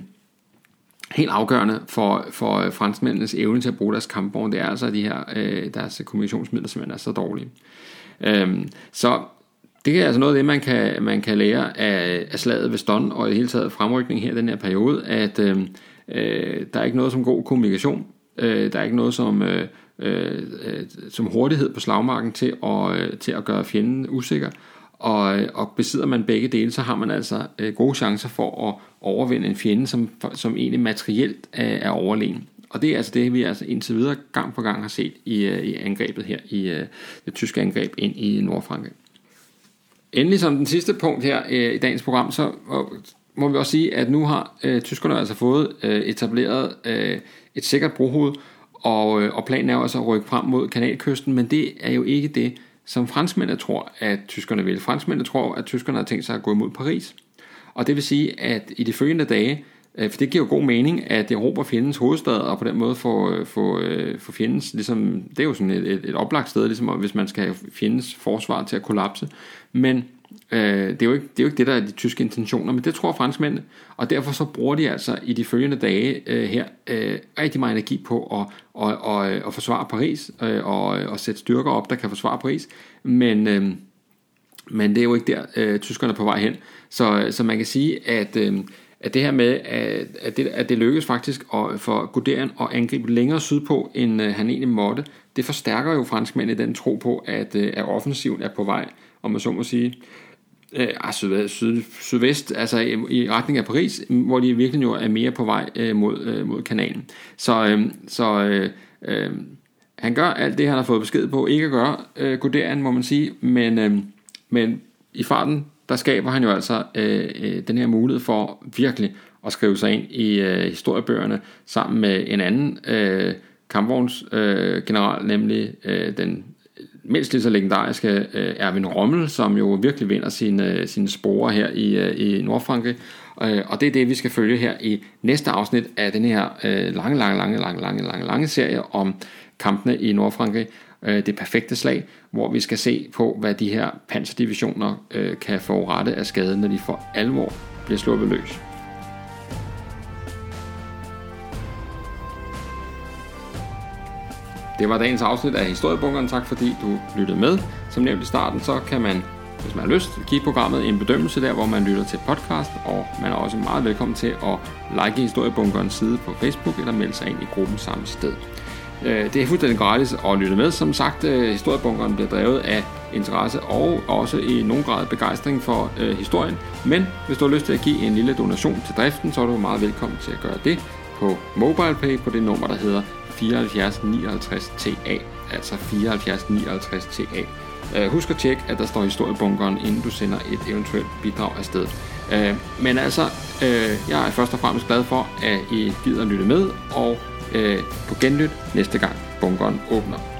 helt afgørende for, for øh, franskmændenes evne til at bruge deres kampvogn, det er altså de her, øh, deres kommunikationsmidler, som er så dårlige. Øh, så det er altså noget af det, man kan, man kan lære af, af slaget ved Ston, og i hele taget fremrykning her i den her periode, at øh, øh, der er ikke noget som god kommunikation. Øh, der er ikke noget som, øh, øh, som hurtighed på slagmarken til at, øh, til at gøre fjenden usikker. Og, øh, og besidder man begge dele, så har man altså øh, gode chancer for at overvinde en fjende, som, som egentlig materielt er, er overlegen. Og det er altså det, vi altså indtil videre gang på gang har set i, øh, i angrebet her, i det tyske angreb ind i Nordfrankrig. Endelig som den sidste punkt her øh, i dagens program, så må vi også sige, at nu har øh, tyskerne altså fået øh, etableret øh, et sikkert brohoved, og, øh, og planen er også altså at rykke frem mod kanalkysten, men det er jo ikke det, som franskmændene tror, at tyskerne vil. Franskmændene tror, at tyskerne har tænkt sig at gå imod Paris. Og det vil sige, at i de følgende dage, Øh, for det giver jo god mening, at Europa fjendens hovedstad, og på den måde får, øh, øh, få, fjendens, ligesom, det er jo sådan et, et, et oplagt sted, ligesom hvis man skal have fjendens forsvar til at kollapse. Men Øh, det, er jo ikke, det er jo ikke det, der er de tyske intentioner, men det tror franskmændene, og derfor så bruger de altså i de følgende dage øh, her øh, rigtig meget energi på at, og, og, øh, og forsvare Paris, øh, og, og sætte styrker op, der kan forsvare Paris, men, øh, men det er jo ikke der, øh, tyskerne er på vej hen. Så, så man kan sige, at, øh, at det her med, at, det, at det lykkes faktisk at, for Guderian at angribe længere sydpå, end øh, han egentlig måtte, det forstærker jo franskmændene den tro på, at, øh, at offensiven er på vej, om man så må sige øh, syd, syd, sydvest, altså i, i retning af Paris, hvor de virkelig jo er mere på vej øh, mod, øh, mod kanalen. Så, øh, så øh, øh, han gør alt det, han har fået besked på ikke at gøre, øh, Guderian, må man sige, men, øh, men i farten, der skaber han jo altså øh, øh, den her mulighed for virkelig at skrive sig ind i øh, historiebøgerne sammen med en anden øh, kampvognsgeneral, øh, general, nemlig øh, den mindst lige så legendariske øh, Erwin Rommel, som jo virkelig vinder sine, øh, sine sporer her i, øh, i Nordfrankrig. Øh, og det er det, vi skal følge her i næste afsnit af den her øh, lange, lange, lange, lange, lange, lange, lange serie om kampene i Nordfrankrig. Øh, det perfekte slag, hvor vi skal se på, hvad de her panserdivisioner øh, kan forrette af skade, når de for alvor bliver sluppet løs. Det var dagens afsnit af Historiebunkeren. Tak fordi du lyttede med. Som nævnt i starten, så kan man, hvis man har lyst, give programmet en bedømmelse der, hvor man lytter til podcast, og man er også meget velkommen til at like Historiebunkerens side på Facebook, eller melde sig ind i gruppen samme sted. Øh, det er fuldstændig gratis at lytte med. Som sagt, øh, Historiebunkeren bliver drevet af interesse og også i nogen grad begejstring for øh, historien. Men hvis du har lyst til at give en lille donation til driften, så er du meget velkommen til at gøre det på MobilePay på det nummer, der hedder 7459TA. altså 74 59 TA. Uh, husk at tjekke, at der står historiebunkeren, inden du sender et eventuelt bidrag afsted. Uh, men altså, øh, jeg er først og fremmest glad for, at I gider lytte med, og øh, på genlyt næste gang bunkeren åbner.